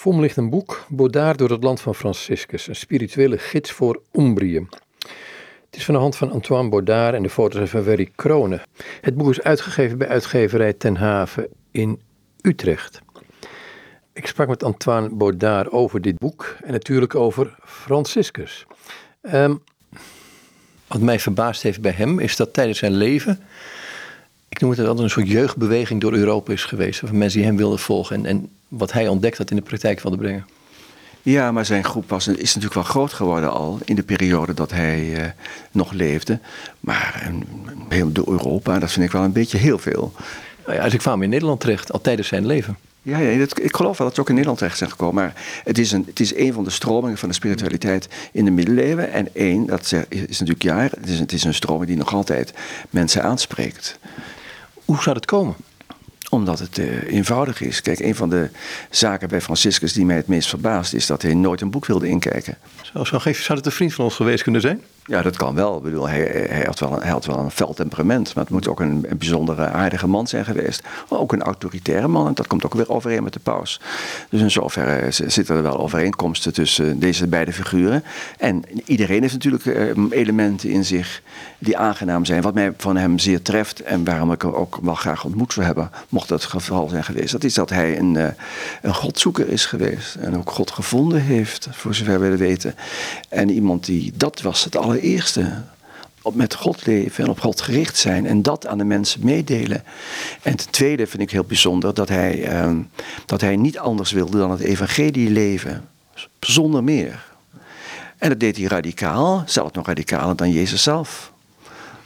Voor me ligt een boek, Baudard door het land van Franciscus, een spirituele gids voor Umbrië. Het is van de hand van Antoine Baudard en de foto's van Werry Kronen. Het boek is uitgegeven bij uitgeverij Ten Haven in Utrecht. Ik sprak met Antoine Baudard over dit boek en natuurlijk over Franciscus. Ehm, wat mij verbaasd heeft bij hem is dat tijdens zijn leven, ik noem het altijd een soort jeugdbeweging door Europa is geweest. Van mensen die hem wilden volgen en, en wat hij ontdekt had in de praktijk wilde brengen. Ja, maar zijn groep was, is natuurlijk wel groot geworden al in de periode dat hij uh, nog leefde. Maar heel door Europa, dat vind ik wel een beetje heel veel. Nou ja, dus ik kwam in Nederland terecht, al tijdens zijn leven. Ja, ja dat, ik geloof wel dat ze ook in Nederland terecht zijn gekomen. Maar het is, een, het is een van de stromingen van de spiritualiteit in de middeleeuwen. En één, dat is natuurlijk ja, het is, het is een stroming die nog altijd mensen aanspreekt. Hoe zou het komen? Omdat het uh, eenvoudig is. Kijk, een van de zaken bij Franciscus die mij het meest verbaast is dat hij nooit een boek wilde inkijken. Zo, zou, zou het een vriend van ons geweest kunnen zijn? Ja, dat kan wel. Ik bedoel, hij, hij, had wel een, hij had wel een fel temperament. Maar het moet ook een, een bijzondere aardige man zijn geweest. Ook een autoritaire man. En dat komt ook weer overeen met de paus. Dus in zoverre zitten er wel overeenkomsten tussen deze beide figuren. En iedereen heeft natuurlijk eh, elementen in zich die aangenaam zijn. Wat mij van hem zeer treft en waarom ik hem ook wel graag ontmoet zou hebben, mocht dat het geval zijn geweest. Dat is dat hij een, eh, een godzoeker is geweest. En ook God gevonden heeft, voor zover we weten. En iemand die, dat was het aller eerste op met God leven en op God gericht zijn en dat aan de mensen meedelen. En ten tweede vind ik heel bijzonder dat hij, ehm, dat hij niet anders wilde dan het evangelie leven, zonder meer. En dat deed hij radicaal, zelfs nog radicaler dan Jezus zelf.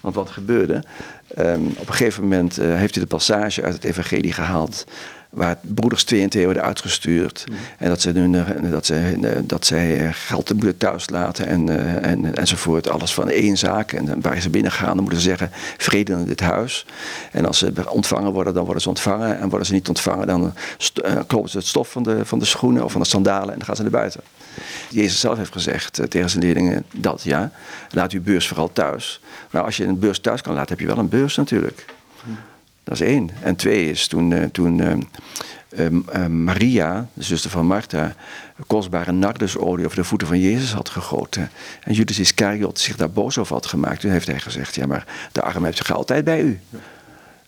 Want wat gebeurde? Ehm, op een gegeven moment uh, heeft hij de passage uit het evangelie gehaald waar broeders twee en twee worden uitgestuurd. Mm. En dat ze, hun, eh, dat, ze, eh, dat zij eh, geld moeten thuis laten en, en, enzovoort. Alles van één zaak. En waar ze binnen gaan, dan moeten ze zeggen: vrede in dit huis. En als ze ontvangen worden, dan worden ze ontvangen. En worden ze niet ontvangen, dan kloppen ze het stof van de, van de schoenen of van de sandalen en dan gaan ze naar buiten. Jezus zelf heeft gezegd tegen zijn leerlingen dat ja, laat uw beurs vooral thuis. Maar als je een beurs thuis kan laten, heb je wel een beurs natuurlijk. Mm. Dat is één. En twee is toen, uh, toen uh, uh, Maria, de zuster van Martha, kostbare nardusolie over de voeten van Jezus had gegoten. En Judas Iscariot zich daar boos over had gemaakt. Toen heeft hij gezegd, ja maar de arm heeft zich altijd bij u.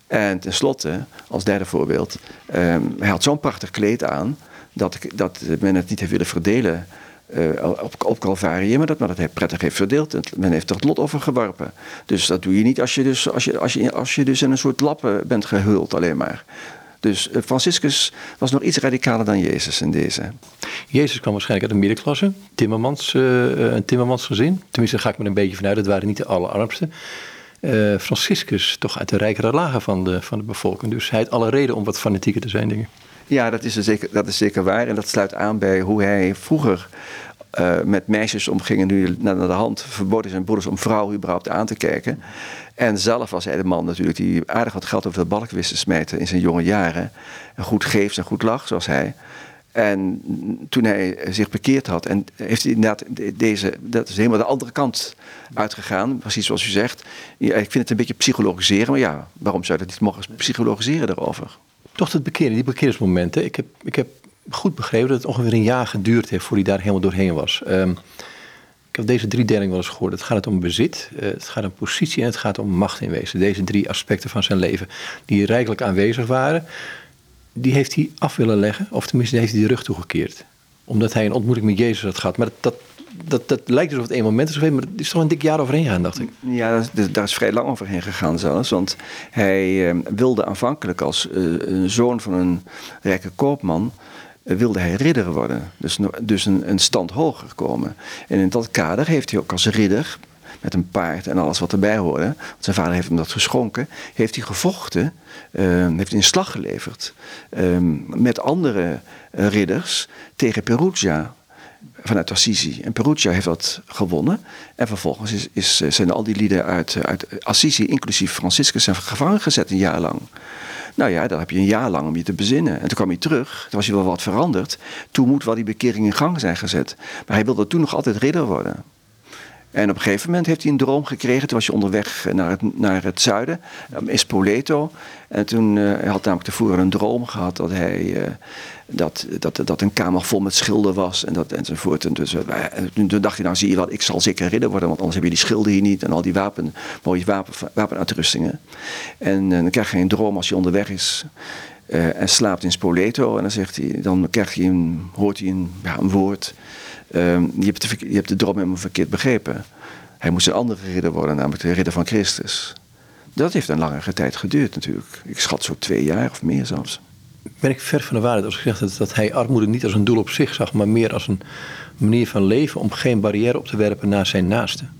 En tenslotte, als derde voorbeeld, ehm, hij had zo'n prachtig kleed aan dat, dat men het niet heeft willen verdelen uh, op, op Calvarië, maar dat, maar dat hij prettig heeft verdeeld. Men heeft er het lot over geworpen. Dus dat doe je niet als je dus, als je, als je, als je dus in een soort lappen bent gehuld alleen maar. Dus uh, Franciscus was nog iets radicaler dan Jezus in deze. Jezus kwam waarschijnlijk uit de middenklasse, Timmermans, uh, een Timmermans gezin. Tenminste, daar ga ik me een beetje vanuit, dat waren niet de allerarmsten. Franciscus toch uit de rijkere lagen van de, van de bevolking. Dus hij had alle reden om wat fanatieker te zijn, dingen. Ja, dat is, zeker, dat is zeker waar. En dat sluit aan bij hoe hij vroeger uh, met meisjes omging. nu naar de hand verboden zijn broeders om vrouwen überhaupt aan te kijken. En zelf was hij de man natuurlijk die aardig wat geld over de balk wist te smijten in zijn jonge jaren. En goed geeft en goed lag, zoals hij. En toen hij zich bekeerd had, en heeft hij inderdaad deze, dat is helemaal de andere kant uitgegaan, precies zoals u zegt. Ik vind het een beetje psychologiseren, maar ja, waarom zou je dat niet mogen psychologiseren daarover? Toch het bekeren, die bekeersmomenten. Ik heb, ik heb goed begrepen dat het ongeveer een jaar geduurd heeft voor hij daar helemaal doorheen was. Um, ik heb deze drie delingen wel eens gehoord. Het gaat om bezit, uh, het gaat om positie en het gaat om macht in wezen. Deze drie aspecten van zijn leven die rijkelijk aanwezig waren, die heeft hij af willen leggen. Of tenminste heeft hij de rug toegekeerd. Omdat hij een ontmoeting met Jezus had gehad. Maar dat, dat lijkt dus op het één moment te zijn, maar het is toch een dik jaar overheen gegaan, dacht ik. Ja, daar is vrij lang overheen gegaan zelfs. Want hij uh, wilde aanvankelijk als een zoon van een rijke koopman wilde hij ridder worden. Dus, dus een, een stand hoger komen. En in dat kader heeft hij ook als ridder, met een paard en alles wat erbij hoorde, want zijn vader heeft hem dat geschonken, heeft hij gevochten, uh, heeft in slag geleverd uh, met andere uh, ridders tegen Perugia vanuit Assisi. En Perugia heeft dat gewonnen. En vervolgens is, is, zijn al die lieden uit, uit Assisi, inclusief Franciscus, zijn gevangen gezet een jaar lang. Nou ja, dan heb je een jaar lang om je te bezinnen. En toen kwam hij terug, toen was hij wel wat veranderd. Toen moet wel die bekering in gang zijn gezet. Maar hij wilde toen nog altijd ridder worden. En op een gegeven moment heeft hij een droom gekregen. Toen was hij onderweg naar het, naar het zuiden, in Spoleto. En toen uh, had namelijk tevoren een droom gehad dat hij... Uh, dat, dat, dat een kamer vol met schilden was en dat, enzovoort. En dus, uh, toen dacht hij, nou zie je wat, ik zal zeker ridder worden, want anders heb je die schilden hier niet en al die wapen, mooie wapen, wapenuitrustingen. En dan krijg je een droom als je onderweg is. En slaapt in Spoleto. En dan, zegt hij, dan hij een, hoort hij een, ja, een woord. Uh, je, hebt de, je hebt de droom helemaal verkeerd begrepen. Hij moest een andere ridder worden, namelijk de ridder van Christus. Dat heeft een langere tijd geduurd natuurlijk. Ik schat zo twee jaar of meer zelfs. Ben ik ver van de waarheid als ik zeg dat, dat hij armoede niet als een doel op zich zag, maar meer als een manier van leven om geen barrière op te werpen naar zijn naasten?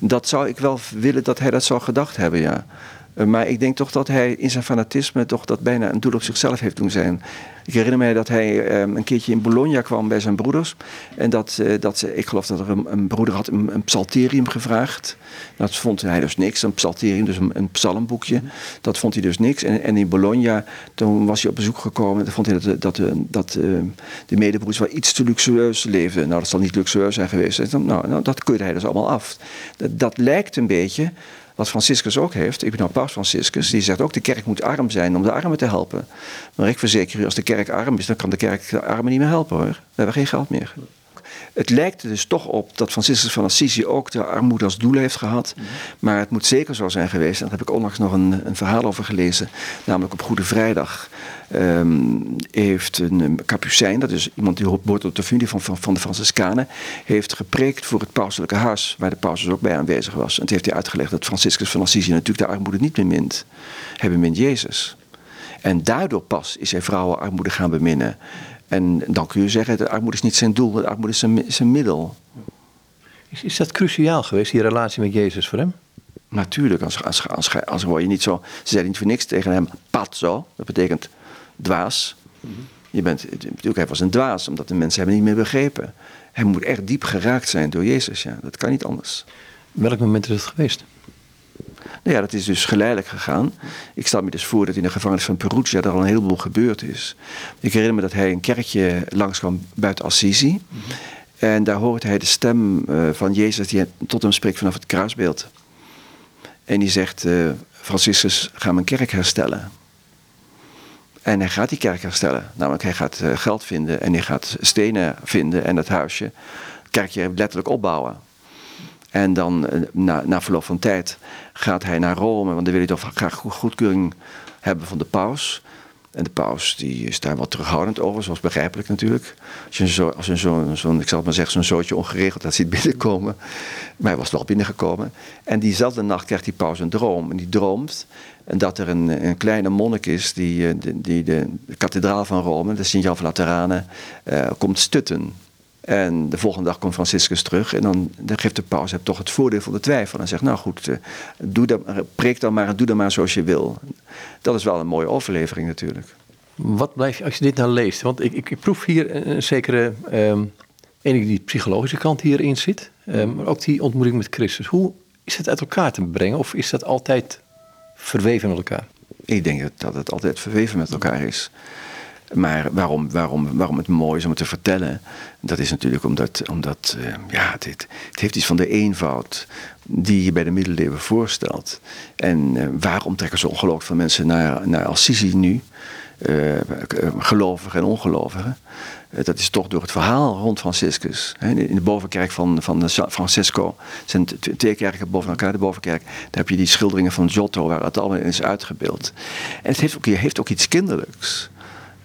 Dat zou ik wel willen dat hij dat zou gedacht hebben, ja. Uh, maar ik denk toch dat hij in zijn fanatisme toch dat bijna een doel op zichzelf heeft doen zijn. Ik herinner mij dat hij um, een keertje in Bologna kwam bij zijn broeders. En dat, uh, dat ze, ik geloof dat er een, een broeder had een, een, psalterium gevraagd. Dat vond hij dus niks. Een psalterium, dus een, een psalmboekje. Dat vond hij dus niks. En, en, in Bologna, toen was hij op bezoek gekomen. Toen vond hij dat, dat, dat uh, de medebroeders wel iets te luxueus leefden. Nou, dat zal niet luxueus zijn geweest. Nou, nou, dat keurde hij dus allemaal af. Dat, dat lijkt een beetje wat Franciscus ook heeft, ik ben nou paus Franciscus, die zegt ook de kerk moet arm zijn om de armen te helpen. Maar ik verzeker u, als de kerk arm is, dan kan de kerk de armen niet meer helpen hoor. We hebben geen geld meer. Het lijkt er dus toch op dat Franciscus van Assisi ook de armoede als doel heeft gehad. Maar het moet zeker zo zijn geweest. En daar heb ik onlangs nog een, een verhaal over gelezen. Namelijk op Goede Vrijdag um, heeft een kapucijn, dat is iemand die hoort tot de familie van, van, van de Franciscanen, heeft gepreekt voor het pauselijke huis, waar de paus dus ook bij aanwezig was. En toen heeft hij uitgelegd dat Franciscus van Assisi natuurlijk de armoede niet bemint. Hij bemint Jezus. En daardoor pas is hij vrouwen armoede gaan beminnen. En dan kun je zeggen, de armoede is niet zijn doel, de armoede is zijn, zijn middel. Is, is dat cruciaal geweest, die relatie met Jezus voor hem? Natuurlijk, als, als, als, als, je niet zo. Ze zeiden niet voor niks tegen hem pazzo, dat betekent dwaas. Je bent, natuurlijk, hij was een dwaas, omdat de mensen hem niet meer begrepen. Hij moet echt diep geraakt zijn door Jezus, ja. Dat kan niet anders. Welk moment is het geweest? Nou ja, dat is dus geleidelijk gegaan. Ik stel me dus voor dat in de gevangenis van Perugia er al een heleboel gebeurd is. Ik herinner me dat hij een kerkje langskwam buiten Assisi. En daar hoort hij de stem uh, van Jezus die tot hem spreekt vanaf het kruisbeeld. En die zegt, uh, Franciscus, ga mijn kerk herstellen. En hij gaat die kerk herstellen. Namelijk, hij gaat uh, geld vinden en hij gaat stenen vinden en het huisje, het kerkje letterlijk opbouwen. En dan, na, na verloop van tijd, gaat hij naar Rome, want dan wil hij toch graag goedkeuring hebben van de paus. En de paus die is daar wat terughoudend over, zoals begrijpelijk natuurlijk. Als je zo'n, zo, zo, zo, ik zal maar zeggen, zo'n zootje ongeregeld dat ziet binnenkomen. Maar hij was wel binnengekomen. En diezelfde nacht krijgt die paus een droom. En die droomt dat er een, een kleine monnik is die, die, die de, kathedraal van Rome, de Sint-Jan van Lateranen, uh, komt stutten. En de volgende dag komt Franciscus terug en dan, dan geeft de paus heb toch het voordeel van de twijfel. En zegt, nou goed, uh, doe dat, preek dan maar en doe dan maar zoals je wil. Dat is wel een mooie overlevering natuurlijk. Wat blijf je, als je dit nou leest, want ik, ik, ik proef hier een, zekere, um, enige die psychologische kant hierin zit, um, maar ook die ontmoeting met Christus. Hoe is het uit elkaar te brengen of is dat altijd verweven met elkaar? Ik denk dat het altijd verweven met elkaar is. Maar waarom, waarom, waarom het mooi is om het te vertellen, dat is natuurlijk omdat, omdat uh, ja, het, het heeft iets van de eenvoud die je bij de middeleeuwen voorstelt. En uh, waarom trekken zo ongelooflijk veel mensen naar, naar Assisi nu? Uh, gelovigen en ongelovigen. dat is toch door het verhaal rond Franciscus. In de bovenkerk van, van Francesco zijn twee kerken boven elkaar. De bovenkerk, daar heb je die schilderingen van Giotto waar het allemaal is uitgebeeld. En het heeft ook, heeft ook iets kinderlijks.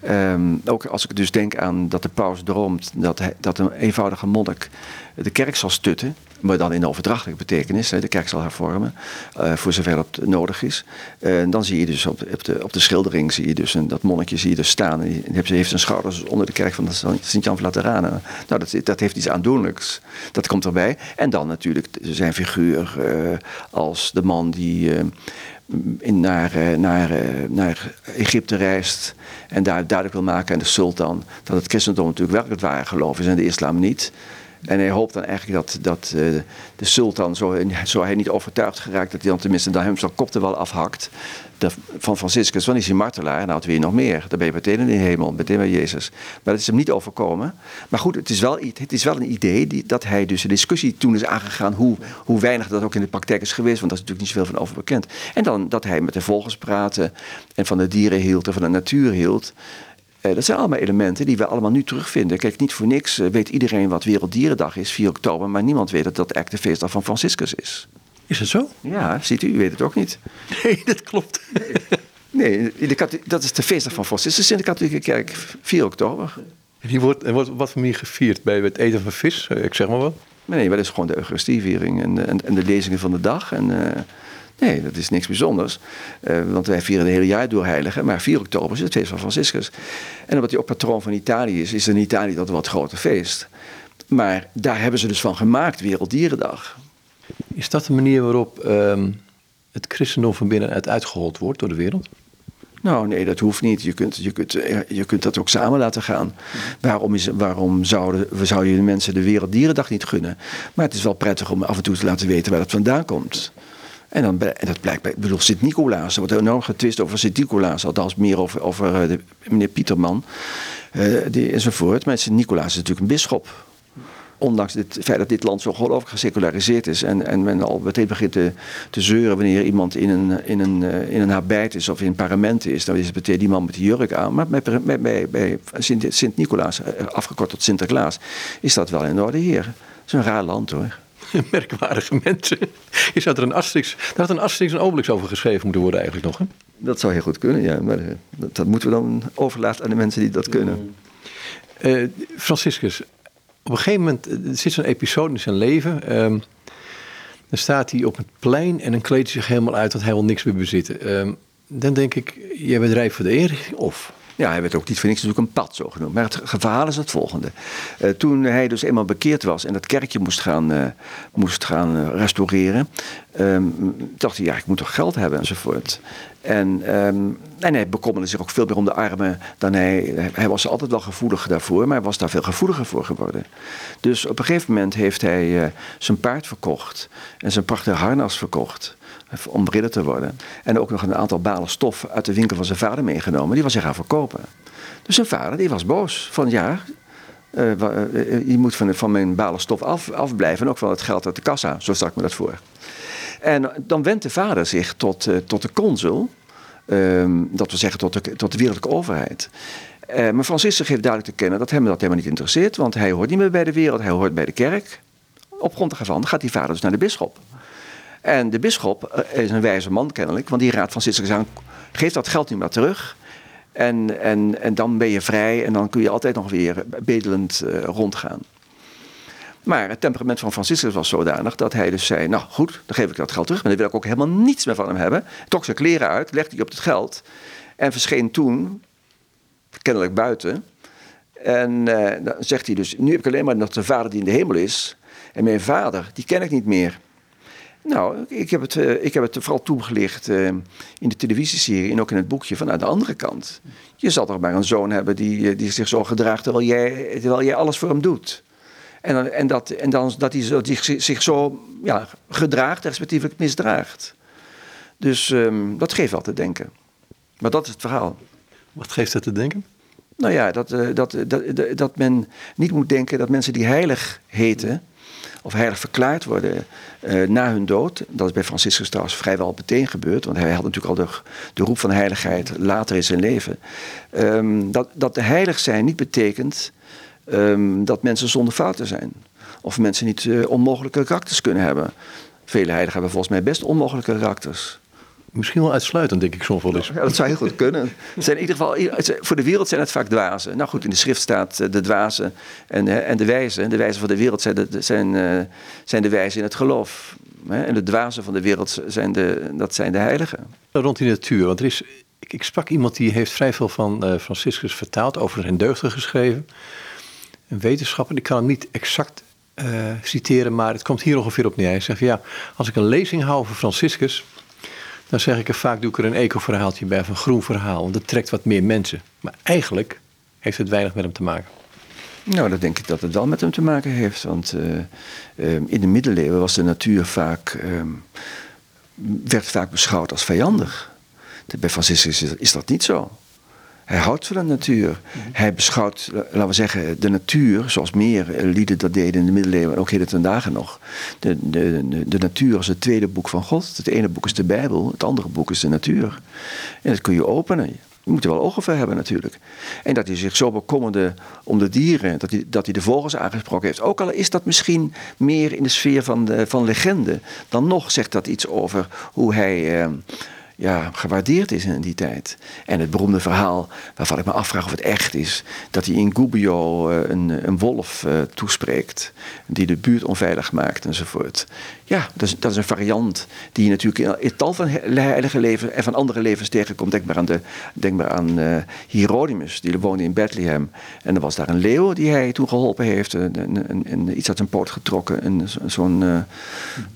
Um, ook als ik dus denk aan dat de paus droomt dat, dat een eenvoudige monnik de kerk zal stutten, maar dan in de overdrachtelijke betekenis, de kerk zal hervormen, uh, voor zover dat nodig is. Uh, dan zie je dus op de, op de, schildering, zie je dus een, dat monnikje zie je dus staan. En heeft zijn schouders onder de kerk van Sint-Jan van Lateranen. Nou, dat, dat heeft iets aandoenlijks. Dat komt erbij. En dan natuurlijk zijn figuur uh, als de man die in, naar, naar, naar Egypte reist en daar duidelijk wil maken aan de sultan dat het christendom natuurlijk wel het ware geloof is en de islam niet. En hij hoopt dan eigenlijk dat, dat uh, de sultan, zo, zo hij niet overtuigd geraakt, dat hij dan tenminste dan hem zijn kop er wel afhakt. Van Franciscus, want is hij martelaar. Nou, wat wil je nog meer? Dan ben je meteen in de hemel, meteen bij Jezus. Maar dat is hem niet overkomen. Maar goed, het is wel, het is wel een idee die, dat hij dus de discussie toen is aangegaan hoe, hoe weinig dat ook in de praktijk is geweest, want daar is natuurlijk niet zoveel van over bekend. En dan dat hij met de volgers praatte en van de dieren hield en van de natuur hield. Uh, dat zijn allemaal elementen die we allemaal nu terugvinden. Kijk, niet voor niks uh, weet iedereen wat Werelddierendag is, 4 oktober, maar niemand weet dat dat echt de feestdag van Franciscus is. Is het zo? Ja, ziet u, u weet het ook niet. Nee, dat klopt. Nee, nee dat is de feestdag van Franciscus in de katholieke kerk, 4 oktober. En die wordt, en wordt wat voor manier gevierd? Bij het eten van vis? Eh, ik zeg maar wat. Nee, dat is gewoon de Eucharistieviering en, en, en de lezingen van de dag. En, uh, nee, dat is niks bijzonders. Uh, want wij vieren het hele jaar door heiligen. Maar 4 oktober is het feest van Franciscus. En omdat hij ook patroon van Italië is, is in Italië dat een wat groter feest. Maar daar hebben ze dus van gemaakt, Werelddierendag. Is dat de manier waarop uh, het christendom van binnenuit uitgehold wordt door de wereld? Nou, nee, dat hoeft niet. Je kunt, je kunt, eh, je kunt dat ook samen laten gaan. Waarom, is, waarom zouden, zou je de mensen de Werelddierendag niet gunnen? Maar het is wel prettig om af en toe te laten weten waar dat vandaan komt. En, dan, en dat blijkt bij, bedoel, Sint-Nicolaas. Er wordt enorm getwist over Sint-Nicolaas. Althans, meer over, eh, meneer Pieterman. Uh, die, enzovoort. Maar Sint-Nicolaas is natuurlijk een bisschop ondanks het feit dat dit land zo ongelooflijk geseculariseerd is en, en men al meteen begint te, te zeuren wanneer iemand in een, in, een, uh, in een habit is of in een parement is, dan is het meteen die man met die jurk aan. Maar bij, bij, bij, Sint-Nicolaas, eh, afgekort tot Sinterklaas, is dat wel in orde hier. Het is een raar land hoor. Merkwaardige mensen. Je zou er een Asterix, daar had een Asterix en Obelix over geschreven moeten worden eigenlijk nog. Hè? Dat zou heel goed kunnen, ja. Maar eh, dat, dat moeten we dan overlaten aan de mensen die dat kunnen. Uh, Franciscus, op een gegeven moment er zit zo'n episode in zijn leven. Um, dan staat hij op het plein en dan kleedt hij zich helemaal uit dat hij wil niks meer bezitten. Um, dan denk ik, jij bent rijp voor de inrichting of? Ja, hij werd ook niet voor niks natuurlijk een pad zo genoemd. Maar het verhaal is het volgende. Uh, toen hij dus eenmaal bekeerd was en dat kerkje moest gaan, uh, moest gaan restaureren, um, dacht hij, ja, ik moet toch geld hebben enzovoort. En, um, hij bekommerde zich ook veel meer om de armen dan hij. Hij was altijd wel gevoelig daarvoor, maar hij was daar veel gevoeliger voor geworden. Dus op een gegeven moment heeft hij zijn paard verkocht en zijn prachtige harnas verkocht om ridder te worden. En ook nog een aantal balen stof uit de winkel van zijn vader meegenomen. Die was hij gaan verkopen. Dus zijn vader die was boos. Van ja, uh, je moet van, van mijn balen stof af, afblijven. En ook van het geld uit de kassa. Zo stak ik me dat voor. En dan wendt de vader zich tot, uh, tot de consul. Ehm, dat we zeggen tot de, tot de wereldlijke overheid. maar Franciscus geeft duidelijk te kennen dat hem dat helemaal niet interesseert. Want hij hoort niet meer bij de wereld, hij hoort bij de kerk. Op grond daarvan gaat die vader dus naar de bisschop. En de bisschop eh, is een wijze man kennelijk, want die raadt Franciscus aan, geef dat geld nu maar terug. En, en, en dan ben je vrij en dan kun je altijd nog weer bedelend rondgaan. Maar het temperament van Franciscus was zodanig dat hij dus zei: Nou goed, dan geef ik dat geld terug. Maar dan wil ik ook helemaal niets meer van hem hebben. Trok zijn kleren uit, legde die op het geld. En verscheen toen, kennelijk buiten. En uh, dan zegt hij dus: Nu heb ik alleen maar nog de vader die in de hemel is. En mijn vader, die ken ik niet meer. Nou, ik heb het, uh, ik heb het vooral toegelicht uh, in de televisieserie en ook in het boekje vanuit de andere kant. Je zal toch maar een zoon hebben die, eh, die zich zo gedraagt terwijl jij, terwijl jij alles voor hem doet. En, dan, en, dat, en dan, dat hij zo, zich zo ja, gedraagt, respectievelijk misdraagt. Dus um, dat geeft wel te denken. Maar dat is het verhaal. Wat geeft dat te denken? Nou ja, dat, dat, dat, dat men niet moet denken dat mensen die heilig heten of heilig verklaard worden uh, na hun dood. Dat is bij Franciscus trouwens vrijwel meteen gebeurd, want hij had natuurlijk al de, de roep van heiligheid later in zijn leven. Um, dat, dat de heilig zijn niet betekent um, dat mensen zonder fouten zijn. Of mensen niet uh, onmogelijke karakters kunnen hebben. Vele heiligen hebben volgens mij best onmogelijke karakters. Misschien wel uitsluitend, denk ik soms wel eens. Ja, dat zou heel goed kunnen. Zijn in ieder geval, voor de wereld zijn het vaak dwazen. Nou goed, in de schrift staat eh, de dwazen en, en de wijzen. De wijzen van de wereld zijn de, zijn, zijn de wijzen in het geloof. En de dwazen van de wereld zijn de, dat zijn de heiligen. Rond die natuur, want er is, ik, ik sprak iemand die heeft vrij veel van Franciscus vertaald, over zijn deugden geschreven. Een wetenschapper, ik kan hem niet exact uh, citeren, maar het komt hier ongeveer op neer. Hij zegt, ja, als ik een lezing hou over Franciscus dan zeg ik er vaak, doe ik er een eco-verhaaltje bij of een groen verhaal. Want dat trekt wat meer mensen. Maar eigenlijk heeft het weinig met hem te maken. Nou, dat denk ik dat het wel met hem te maken heeft. Want uh, in de middeleeuwen was de natuur vaak, uh, werd vaak beschouwd als vijandig. Bij Franciscus is, is dat niet zo. Hij houdt van de natuur. Mhm. Hij beschouwt, laten we zeggen, de natuur, zoals meer lieden dat deden in de middeleeuwen en ook heden ten dagen nog. De, de, de, natuur is het tweede boek van God. Het ene boek is de Bijbel, het andere boek is de natuur. En dat kun je openen. Je moet er wel ogen voor hebben natuurlijk. En dat hij zich zo bekommerde om de dieren, dat hij, dat hij de vogels aangesproken heeft. Ook al is dat misschien meer in de sfeer van, de, van legende. Dan nog zegt dat iets over hoe hij... Eh, ja, gewaardeerd is in die tijd. En het beroemde verhaal, waarvan ik me afvraag of het echt is, dat hij in Gubbio eh, een, een wolf uh, toespreekt, die de buurt onveilig maakt enzovoort. Ja, dat is, dat is een variant die je natuurlijk in, tal van heilige leven en van andere levens tegenkomt. Denk maar aan, de, denk maar aan uh, Hieronymus, die woonde in Bethlehem. En er was daar een leeuw die hij toen geholpen heeft, een, een, een iets uit zijn poot getrokken, zo'n, uh,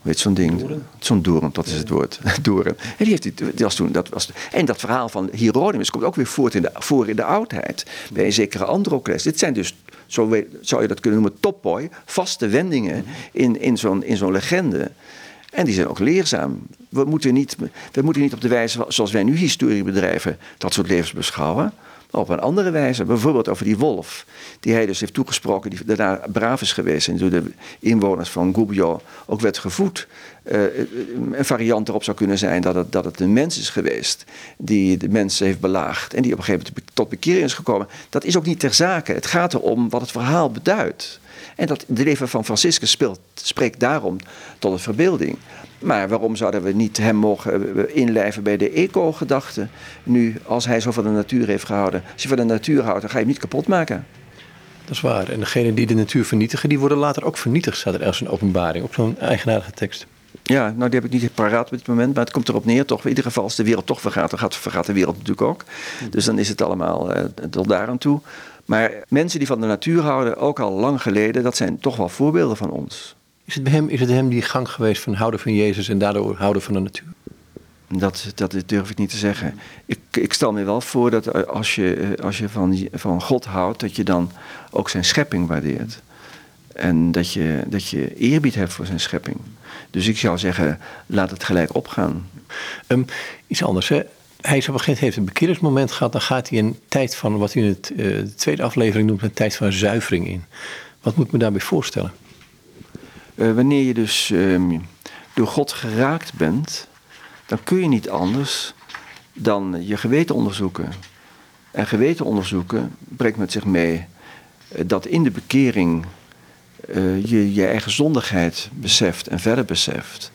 weet zo'n ding, zo'n doorn, dat is het woord, doorn. En die heeft hij dat was toen, dat was, en dat verhaal van Hieronymus komt ook weer voort in de, voor in de oudheid. Bij een zekere Androcles. Dit zijn dus, zo zou je dat kunnen noemen, topboy, vaste wendingen in, in zo'n zo'n legende. En die zijn ook leerzaam. We moeten, niet, we moeten niet op de wijze zoals wij nu historie bedrijven dat soort levens beschouwen op een andere wijze. Bijvoorbeeld over die wolf, die hij dus heeft toegesproken, die daarna braaf is geweest en door de inwoners van Gubbio ook werd gevoed. Uh, een variant erop zou kunnen zijn dat het, dat het een mens is geweest die de mensen heeft belaagd en die op een gegeven moment tot bekering is gekomen. Dat is ook niet ter zake. Het gaat erom wat het verhaal beduidt. En dat de leven van Franciscus speelt, spreekt daarom tot een verbeelding. Maar waarom zouden we niet hem mogen eh, inlijven bij de eco-gedachte? Nu, als hij zo van de natuur heeft gehouden. Als je van de natuur houdt, dan ga je hem niet kapot maken. Dat is waar. En degenen die de natuur vernietigen, die worden later ook vernietigd, staat er ergens een openbaring op zo'n eigenaardige tekst. Ja, nou die heb ik niet paraat op dit moment, maar het komt erop neer toch. In ieder geval als de wereld toch vergaat, dan gaat, vergaat de wereld natuurlijk ook. Dus dan is het allemaal uh, tot daar aan toe. Maar mensen die van de natuur houden, ook al lang geleden, dat zijn toch wel voorbeelden van ons. Is het, bij hem, is het hem die gang geweest van houden van Jezus en daardoor houden van de natuur? Dat, dat durf ik niet te zeggen. Ik, ik stel me wel voor dat eh, als je, eh, als je van, van God houdt, dat je dan ook zijn schepping waardeert. En dat je, dat je eerbied hebt voor zijn schepping. Dus ik zou zeggen, laat het gelijk opgaan. Um, iets anders, hè? Hij is op heeft een bekeringsmoment gehad. Dan gaat hij een tijd van, wat u in het, uh, de tweede aflevering noemt, een tijd van zuivering in. Wat moet me daarbij voorstellen? Uh, wanneer je dus um, door God geraakt bent, dan kun je niet anders dan je geweten onderzoeken. En geweten onderzoeken brengt met zich mee uh, dat in de bekering je je eigen zondigheid beseft en verder beseft.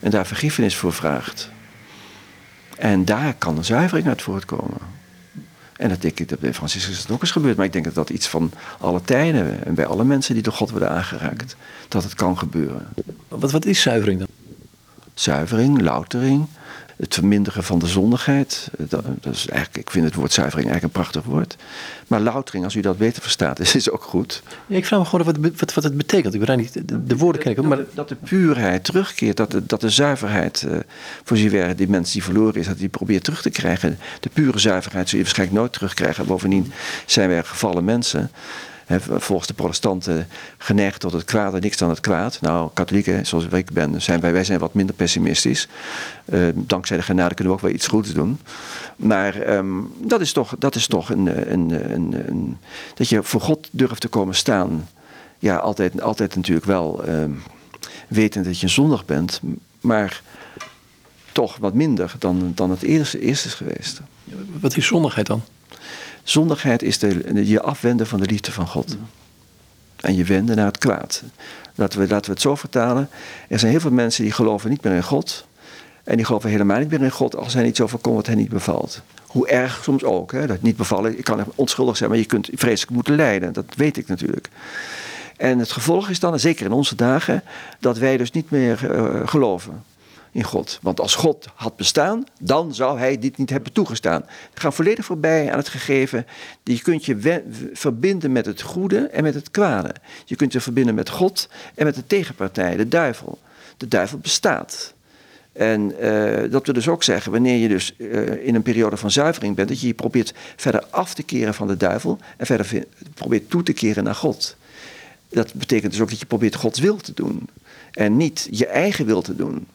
En daar vergiffenis voor vraagt. En daar kan een zuivering uit voortkomen. En dat denk ik dat bij Franciscus het ook is gebeurd. Maar ik denk dat dat iets van alle tijden en bij alle mensen die door God worden aangeraakt, dat het kan gebeuren. Wat, wat is zuivering dan? Zuivering, loutering, het verminderen van de zondigheid. Dat, is eigenlijk, ik vind het woord zuivering eigenlijk een prachtig woord. Maar loutering, als u dat beter verstaat, is, is ook goed. Ja, ik vraag me gewoon wat, wat, wat het betekent. Ik weet niet de, de woorden ken ik ook. Maar... Dat, de puurheid terugkeert, dat de, dat de zuiverheid, uh, voor zover die mensen die verloren is, dat die probeert terug te krijgen. De pure zuiverheid zul je waarschijnlijk nooit terugkrijgen. Bovendien zijn wij gevallen mensen volgens de protestanten geneigd tot het kwaad en niks dan het kwaad. Nou, katholieken, zoals ik ben, zijn wij, wij zijn wat minder pessimistisch. Uh, dankzij de genade kunnen we ook wel iets goeds doen. Maar um, dat is toch, dat is toch een, een, een, een, dat je voor God durft te komen staan. Ja, altijd, altijd natuurlijk wel um, wetend dat je zondig bent, maar toch wat minder dan, dan het eerste, eerste is geweest. Wat is zondigheid dan? Zondigheid is de, je afwenden van de liefde van God. En je wenden naar het kwaad. Laten we, laten we het zo vertalen. Er zijn heel veel mensen die geloven niet meer in God. En die geloven helemaal niet meer in God als hij niet zo voorkomt wat hij niet bevalt. Hoe erg soms ook. Hè? Dat niet bevallen, ik kan onschuldig zijn, maar je kunt vreselijk moeten lijden. Dat weet ik natuurlijk. En het gevolg is dan, zeker in onze dagen, dat wij dus niet meer uh, geloven in God. Want als God had bestaan, dan zou hij dit niet hebben toegestaan. We gaan volledig voorbij aan het gegeven. Je kunt je verbinden met het goede en met het kwade. Je kunt je verbinden met God en met de tegenpartij, de duivel. De duivel bestaat. En eh, dat wil dus ook zeggen, wanneer je dus eh, in een periode van zuivering bent, dat je je probeert verder af te keren van de duivel en verder probeert toe te keren naar God. Dat betekent dus ook dat je probeert Gods wil te doen en niet je eigen wil te doen.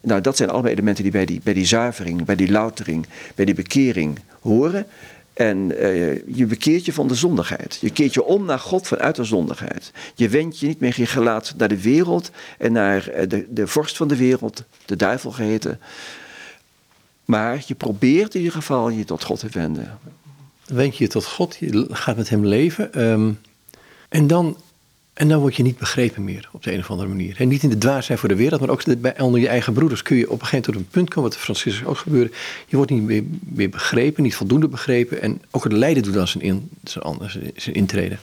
Nou, dat zijn allemaal elementen die bij die, bij die zuivering, bij die loutering, bij die bekering horen. En uh, je bekeert je van de zondigheid. Je keert je om naar God vanuit de zondigheid. Je wendt je niet meer je gelaat naar de wereld en naar eh, de, de vorst van de wereld, de duivel geheten. Maar je probeert in ieder geval je tot God te wenden. Wend je je tot God, je gaat met hem leven. Um, en dan en dan word je niet begrepen meer op de een of andere manier. En niet in de dwaasheid voor de wereld, maar ook bij, onder je eigen broeders kun je op een gegeven moment tot een punt komen, wat de Franciscus ook gebeurde. Je wordt niet meer, meer, begrepen, niet voldoende begrepen. En ook het lijden doet dan zijn, in, zijn, zijn intreden.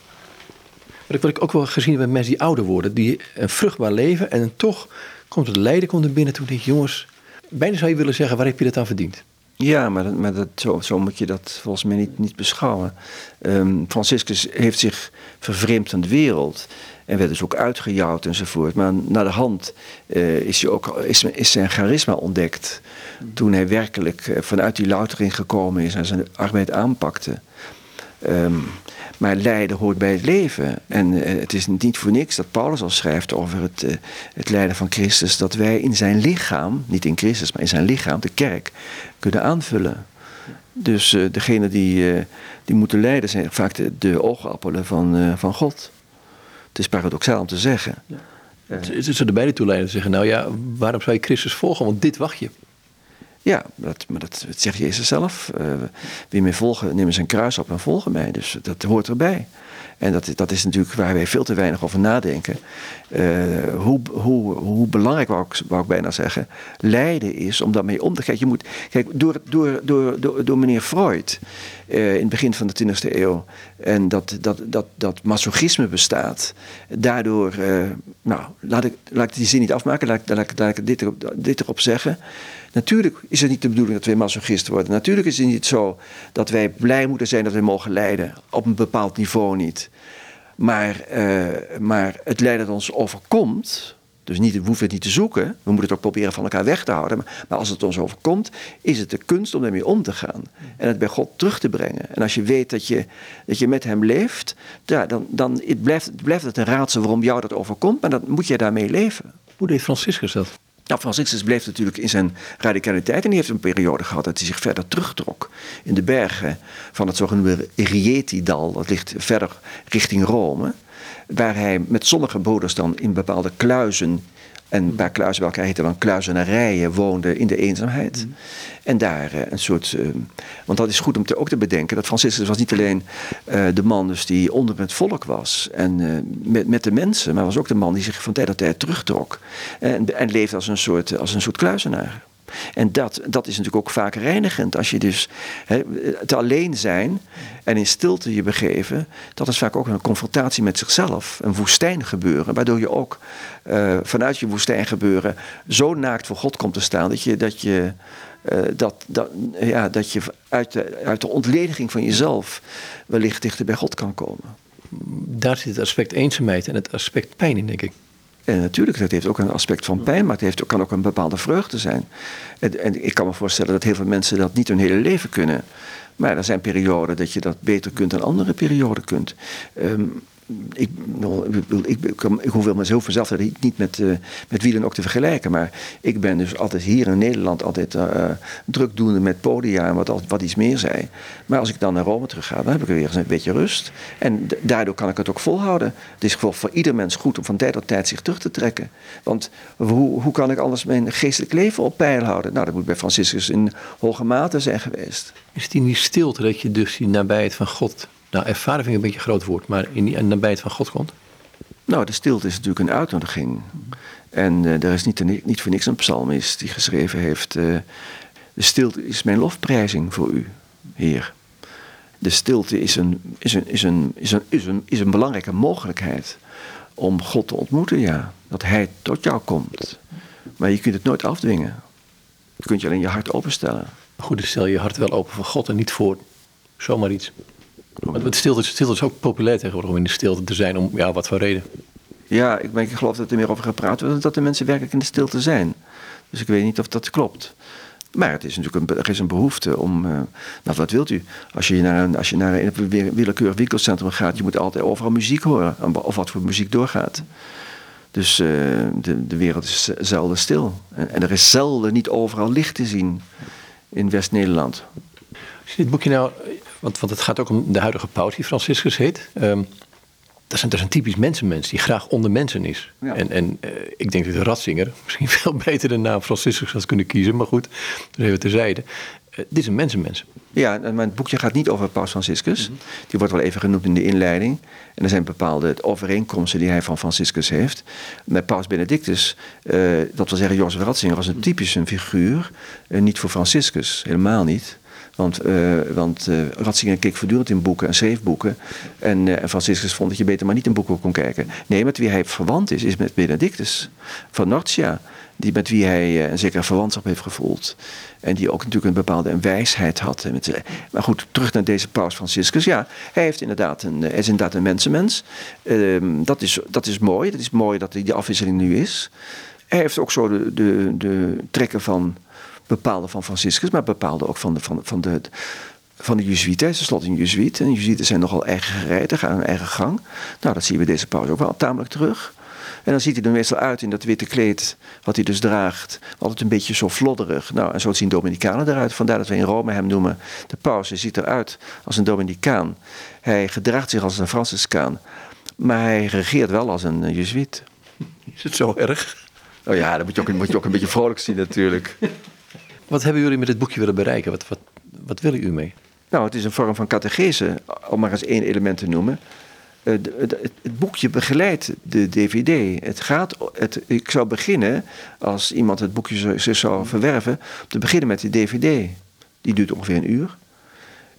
Wat ik, ik ook wel gezien heb bij mensen die ouder worden, die een vruchtbaar leven en toch komt het lijden komt er binnen. Toen denk jongens, bijna zou je willen zeggen, waar heb je dat aan verdiend? Ja, maar, dat, maar dat, zo, zo, moet je dat volgens mij niet, niet beschouwen. Um, Franciscus heeft zich vervreemd van de wereld. En werd dus ook uitgejouwd enzovoort. Maar naar de hand uh, is, hij ook, is, is zijn charisma ontdekt. Toen hij werkelijk uh, vanuit die loutering gekomen is en zijn arbeid aanpakte. Um, maar lijden hoort bij het leven. En uh, het is niet voor niks dat Paulus al schrijft over het, het lijden van Christus. Dat wij in zijn lichaam, niet in Christus, maar in zijn lichaam, de kerk, kunnen aanvullen. Dus uh, degene die, die moeten lijden zijn vaak de, de oogappelen van, van God. Het is paradoxaal om te zeggen. Ja. Het is er beide toe leiden te zeggen, nou ja, waarom zou je Christus volgen? Want dit wacht je. Ja, maar dat, zegt Jezus zelf. Uh, wie mij volgen, neem zijn kruis op en volgen mij. Dus dat hoort erbij. En dat, dat is natuurlijk waar wij veel te weinig over nadenken. Uh, hoe, hoe, hoe belangrijk, wou ik, bijna zeggen, lijden is om daarmee om te gaan. Je moet, kijk, door, door, door, door, door meneer Freud uh, in het begin van de 20e eeuw en dat, dat, dat, dat masochisme bestaat, daardoor, nou, laat ik, laat ik die zin niet afmaken, laat, laat, laat ik dit erop, dit erop zeggen. Natuurlijk is het niet de bedoeling dat wij masochisten worden. Natuurlijk is het niet zo dat wij blij moeten zijn dat wij mogen lijden. Op een bepaald niveau niet. Maar, uh, maar het lijden dat ons overkomt. Dus niet, we hoeven het niet te zoeken. We moeten het ook proberen van elkaar weg te houden. Maar, als het ons overkomt, is het de kunst om ermee om te gaan. En het bij God terug te brengen. En als je weet dat je, dat je met hem leeft, ja, dan, dan het blijft, het blijft het een raadsel waarom jou dat overkomt. Maar dan moet je daarmee leven. Hoe deed Franciscus dat? Nou, Franciscus bleef natuurlijk in zijn radicaliteit en die heeft een periode gehad dat hij zich verder terugtrok in de bergen van het zogenoemde Rieti-dal. Dat ligt verder richting Rome. Waar hij met sommige broeders dan in bepaalde kluizen en een paar kluizen bij elkaar heten dan kluizenarijen woonden in de eenzaamheid. Mm. En daar uh, een soort. Uh, want dat is goed om te, ook te bedenken. Dat Franciscus was niet alleen uh, de man dus die onder het volk was. En met, met de mensen. Maar was ook de man die zich van tijd tot tijd terugtrok. En, en leefde als een soort, als een soort kluizenaar. En dat, dat is natuurlijk ook vaak reinigend. Als je dus he, te alleen zijn en in stilte je begeven, dat is vaak ook een confrontatie met zichzelf. Een woestijn gebeuren, waardoor je ook uh, vanuit je woestijn gebeuren zo naakt voor God komt te staan dat je, dat je, uh, dat, dat, ja, dat je uit, de, uit de ontlediging van jezelf wellicht dichter bij God kan komen. Daar zit het aspect eenzaamheid en het aspect pijn in, denk ik. En natuurlijk, dat heeft ook een aspect van pijn, maar het heeft, kan ook een bepaalde vreugde zijn. En, en, ik kan me voorstellen dat heel veel mensen dat niet hun hele leven kunnen. Maar er zijn perioden dat je dat beter kunt dan andere perioden kunt. Um, ik, ik, ik, ik hoef mezelf vanzelf niet met, uh, met wielen ook te vergelijken. Maar ik ben dus altijd hier in Nederland altijd uh, drukdoende met podia en wat, wat iets meer zei. Maar als ik dan naar Rome terug ga, dan heb ik weer eens een beetje rust. En daardoor kan ik het ook volhouden. Het is gewoon voor ieder mens goed om van tijd tot tijd zich terug te trekken. Want hoe, hoe kan ik anders mijn geestelijk leven op peil houden? Nou, dat moet bij Franciscus in hoge mate zijn geweest. Is het in die stilte dat je dus die nabijheid van God nou, ervaren vind ik een beetje een groot woord, maar in die nabijheid van God komt? Nou, de stilte is natuurlijk een uitnodiging. En uh, er is niet, niet voor niks een psalmist die geschreven heeft... Uh, de stilte is mijn lofprijzing voor u, Heer. De stilte is een, is een, is een, is een, is een, is een belangrijke mogelijkheid om God te ontmoeten, ja. Dat Hij tot jou komt. Maar je kunt het nooit afdwingen. Je kunt je alleen je hart openstellen. Goed, dus stel je hart wel open voor God en niet voor zomaar iets. Want stilte, stilte is ook populair tegenwoordig om in de stilte te zijn, om ja, wat voor reden. Ja, ik, ben, ik geloof dat er meer over gepraat wordt, dat de mensen werkelijk in de stilte zijn. Dus ik weet niet of dat klopt. Maar het is natuurlijk een, er is een behoefte om. Uh, nou, wat wilt u? Als je naar een, als je naar een willekeurig winkelcentrum gaat, je moet altijd overal muziek horen. Of wat voor muziek doorgaat. Dus uh, de, de wereld is zelden stil. En, en, er is zelden niet overal licht te zien in West-Nederland. Als je dit boekje nou. Want, want het gaat ook om de huidige paus, die Franciscus heet. Um, dat is, een, dat is een typisch mensenmens die graag onder mensen is. Ja. En, en uh, ik denk dat de Ratzinger misschien veel beter de naam Franciscus had kunnen kiezen. Maar goed, dat even terzijde. Uh, dit is een mensenmens. Ja, mijn boekje gaat niet over Paus Franciscus. Mm -hmm. Die wordt wel even genoemd in de inleiding. En er zijn bepaalde overeenkomsten die hij van Franciscus heeft. Met Paus Benedictus, uh, dat wil zeggen, Jozef Ratzinger was een typisch een figuur. niet voor Franciscus, helemaal niet. Want, uh, want uh, Ratzinger keek voortdurend in boeken en schreef boeken. En, uh, en Franciscus vond dat je beter maar niet in boeken kon kijken. Nee, met wie hij verwant is, is met Benedictus van Norcia. Die, met wie hij een zekere verwantschap heeft gevoeld. En die ook natuurlijk een bepaalde wijsheid had. Maar goed, terug naar deze paus Franciscus. Ja, hij, heeft inderdaad een, is inderdaad een mensenmens. Ehm, dat, is, dat is mooi. Dat is mooi dat die afwisseling nu is. Hij heeft ook zo de, de, de trekken van bepaalde van Franciscus, maar bepaalde ook van de, van, van de, van de Jezuïeten. Hij is tenslotte een Jezuïet. En Jezuïeten zijn nogal eigen gereid, gaan hun eigen gang. Nou, dat zien we deze pauze ook wel tamelijk terug. En dan ziet hij er meestal uit in dat witte kleed, wat hij dus draagt. Altijd een beetje zo flodderig. Nou, en zo zien Dominicanen eruit. Vandaar dat we in Rome hem noemen de paus. Hij ziet eruit als een Dominicaan. Hij gedraagt zich als een Franciscaan. Maar hij regeert wel als een Jezuïet. Is het zo erg? Oh ja, dan moet je ook, moet je ook een beetje vrolijk zien natuurlijk. Wat hebben jullie met dit boekje willen bereiken? Wat, wat, wat willen u mee? Nou, het is een vorm van catechese, om maar eens één element te noemen. Uh, het, het, boekje begeleidt de DVD. Het gaat, het, ik zou beginnen, als iemand het boekje zich zou verwerven, te beginnen met de DVD. Die duurt ongeveer een uur.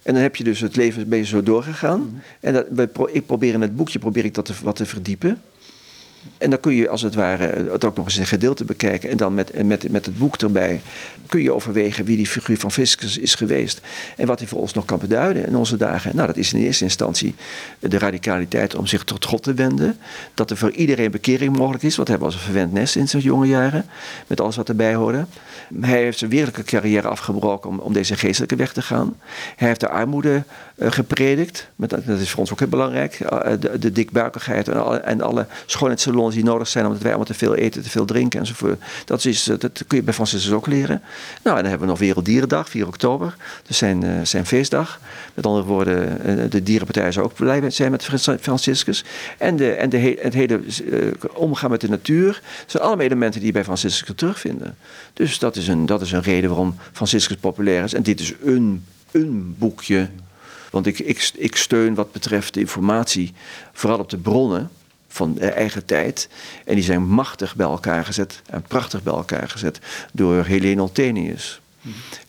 En dan heb je dus het leven een beetje zo doorgegaan. -hmm. En dat, ik probeer in het boekje probeer ik dat te, wat te verdiepen. En dan kun je als het ware het ook nog eens een gedeelte bekijken. En dan met, met, met het boek erbij kun je overwegen wie die figuur van Fiscus is geweest. En wat hij voor ons nog kan beduiden in onze dagen. Nou, dat is in eerste instantie de radicaliteit om zich tot God te wenden. Dat er voor iedereen bekering mogelijk is. Want hij was een verwend nest in zijn jonge jaren. Met alles wat erbij hoorde. Hij heeft zijn wereldlijke carrière afgebroken om, om deze geestelijke weg te gaan. Hij heeft de armoede gepredikt. Met, dat is voor ons ook heel belangrijk. Uh, de, dikbuikigheid en alle, en alle schoonheidssalons die nodig zijn omdat wij allemaal te veel eten, te veel drinken enzovoort. Dat, is, eh, dat kun je bij Franciscus ook leren. Nou, en dan hebben we nog Werelddierendag, 4 oktober. Dus zijn, zijn feestdag. Met andere woorden, de dierenpartij zou ook blij zijn met Franciscus. En, de, en de he het hele omgaan met de natuur. Dat zijn allemaal elementen die je bij Franciscus terugvinden. Dus dat is een, dat is een reden waarom Franciscus populair is. En dit is een, een boekje. Want ik, ik, ik steun wat betreft de informatie vooral op de bronnen van de eigen tijd. En die zijn machtig bij elkaar gezet en prachtig bij elkaar gezet door Helene Oltenius.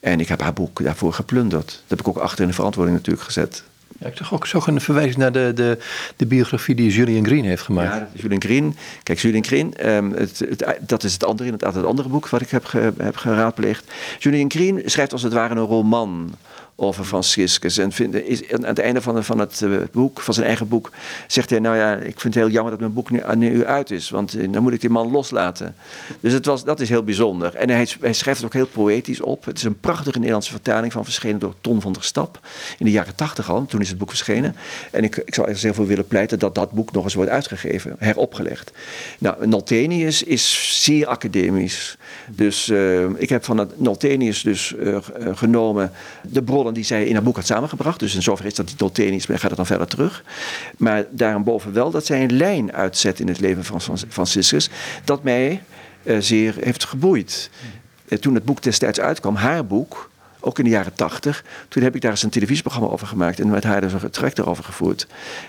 En ik heb haar boek daarvoor geplunderd. Dat heb ik ook achter in de verantwoording natuurlijk gezet. Ja, ik zag ook zo een verwijzing naar de, de, de biografie die Julian Green heeft gemaakt. Ja, Julian Green. Kijk, Julian Green, um, het, het, dat is het andere, inderdaad het andere boek wat ik heb, ge, heb geraadpleegd. Julian Green schrijft als het ware een roman over Franciscus. En is, aan het einde van, het uh, boek, van zijn eigen boek, zegt hij: Nou ja, ik vind het heel jammer dat mijn boek nu, nu uit is, want uh, dan moet ik die man loslaten. Dus het was, dat is heel bijzonder. En hij, hij, schrijft het ook heel poëtisch op. Het is een prachtige Nederlandse vertaling van verschenen door Ton van der Stap in de jaren tachtig al. Toen is het boek verschenen. En ik, ik zou er heel veel willen pleiten dat dat boek nog eens wordt uitgegeven, heropgelegd. Nou, Noltenius is zeer academisch. Dus ik heb van Noltenius dus genomen de bron die zij in haar boek had samengebracht. Dus in zoverre is dat niet Doltenisch, maar gaat het dan verder terug. Maar daarboven wel dat zij een lijn uitzet in het leven van Franciscus. Dat mij uh, zeer heeft geboeid. Uh, toen het boek destijds uitkwam, haar boek, ook in de jaren tachtig. Toen heb ik daar eens een televisieprogramma over gemaakt en met haar dus een gesprek erover gevoerd.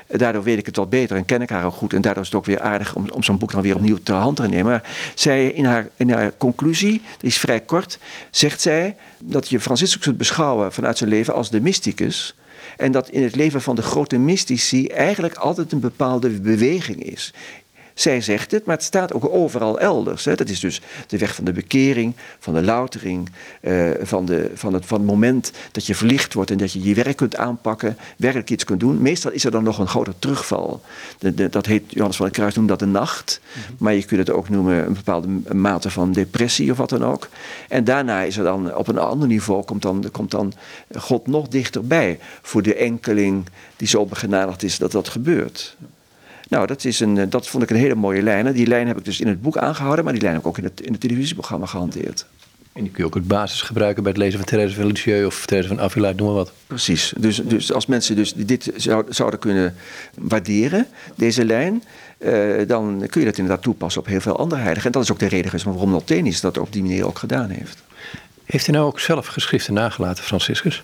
Daardoor weet ik het wat beter en ken ik haar ook goed. En daardoor is het ook weer aardig om, om zo'n boek dan weer opnieuw ter hand te nemen. Maar zij in haar, in haar conclusie, die is vrij kort, zegt zij dat je Franciscus kunt beschouwen vanuit zijn leven als de mysticus. En dat in het leven van de grote mystici eigenlijk altijd een bepaalde beweging is. Zij zegt het, maar het staat ook overal elders. Hè. Dat is dus de weg van de bekering, van de loutering, eh, van, de, van, het, van het moment dat je verlicht wordt en dat je je werk kunt aanpakken, werkelijk iets kunt doen. Meestal is er dan nog een grote terugval. De, dat heet, Johannes van der Kruis noemt dat de nacht. Mhm. Maar je kunt het ook noemen een bepaalde mate van depressie of wat dan ook. En daarna is er dan op een ander niveau, komt dan, komt dan God nog dichterbij voor de enkeling die zo begenadigd is dat dat gebeurt. Nou, dat, is een, dat vond ik een hele mooie lijn. Die lijn heb ik dus in het boek aangehouden, maar die lijn heb ik ook in het, in het televisieprogramma gehanteerd. En die kun je ook als basis gebruiken bij het lezen van Therese van Lisieux of Therese van Avila, noem maar wat. Precies. Dus, dus als mensen dus dit zouden kunnen waarderen, deze lijn, eh, dan kun je dat inderdaad toepassen op heel veel andere heiligen. En dat is ook de reden waarom Naltenius dat op die manier ook gedaan heeft. Heeft hij nou ook zelf geschriften nagelaten, Franciscus?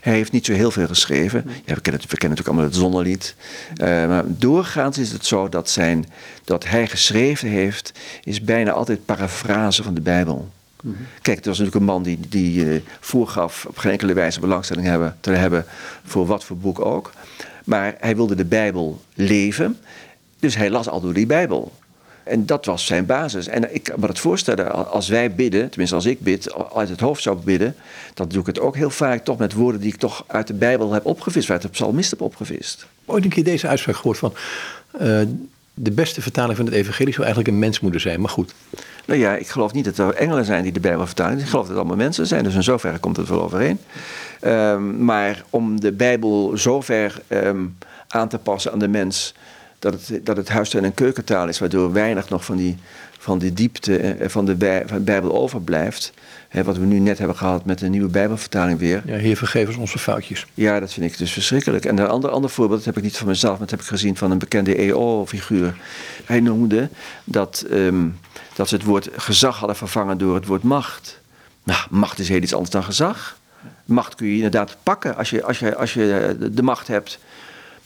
Hij heeft niet zo heel veel geschreven. Ja, we, kennen, we kennen natuurlijk allemaal het zonnelied. Uh, maar doorgaans is het zo dat, zijn, dat hij geschreven heeft, is bijna altijd parafrase van de Bijbel. Mhm. Kijk, het was natuurlijk een man die, die uh, voorgaf op geen enkele wijze belangstelling hebben, te hebben voor wat voor boek ook. Maar hij wilde de Bijbel leven, dus hij las al door die Bijbel. En dat was zijn basis. En ik kan me het voorstellen, als wij bidden, tenminste als ik bid, uit het hoofd zou bidden, dan doe ik het ook heel vaak toch met woorden die ik toch uit de Bijbel heb opgevist, uit de psalmist heb opgevist. Ooit een keer deze uitspraak gehoord van, uh, de beste vertaling van het evangelie zou eigenlijk een mens moeten zijn, maar goed. Nou ja, ik geloof niet dat er engelen zijn die de Bijbel vertalen. Ik geloof dat het allemaal mensen zijn, dus in zoverre komt het wel overeen. Um, maar om de Bijbel zover um, aan te passen aan de mens dat het, dat het huistuin- en keukentaal is, waardoor weinig nog van die, van die diepte eh, van de, bij, van de Bijbel overblijft. Hè, wat we nu net hebben gehad met de nieuwe Bijbelvertaling weer. Ja, hier vergeven ons onze foutjes. Ja, dat vind ik dus verschrikkelijk. En een ander, ander voorbeeld, dat heb ik niet van mezelf, maar dat heb ik gezien van een bekende EO-figuur. Hij noemde dat, um, dat ze het woord gezag hadden vervangen door het woord macht. Nou, macht is heel iets anders dan gezag. Macht kun je inderdaad pakken als je, als je, als je de macht hebt.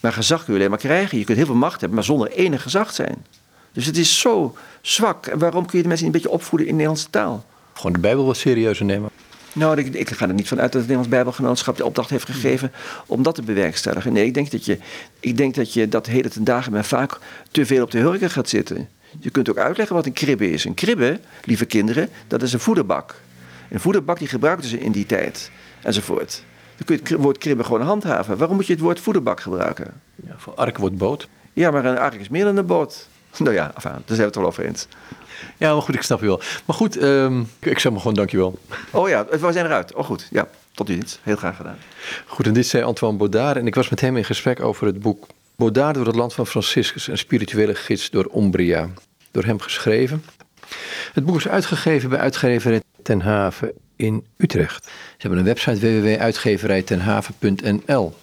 Maar gezag kun je alleen maar krijgen. Je kunt heel veel macht hebben, maar zonder enig gezag zijn. Dus het is zo zwak. En waarom kun je de mensen niet een beetje opvoeden in de Nederlandse taal? Gewoon de Bijbel wat serieuzer nemen. Nou, ik, ik, ga er niet van uit dat het Nederlands Bijbelgenootschap de opdracht heeft gegeven om dat te bewerkstelligen. Nee, ik denk dat je, ik denk dat, je dat hele ten dagen maar vaak te veel op de hurken gaat zitten. Je kunt ook uitleggen wat een kribbe is. Een kribbe, lieve kinderen, dat is een voederbak. Een voederbak die gebruikten ze in die tijd, enzovoort. Dan kun je het woord kribben gewoon handhaven. Waarom moet je het woord voederbak gebruiken? Ja, voor ark wordt boot. Ja, maar een ark is meer dan een boot. Nou ja, enfin, daar zijn we het wel over eens. Ja, maar goed, ik snap je wel. Maar goed, um, ik zeg maar gewoon dankjewel. Oh ja, we zijn eruit. Oh goed, ja, tot ziens. Heel graag gedaan. Goed, en dit zei Antoine Baudard en ik was met hem in gesprek over het boek Baudard door het land van Franciscus, een spirituele gids door Umbria. Door hem geschreven. Het boek is uitgegeven bij uitgeverij Ten Haven in Utrecht. Ze hebben een website www.uitgeverijtenhaven.nl.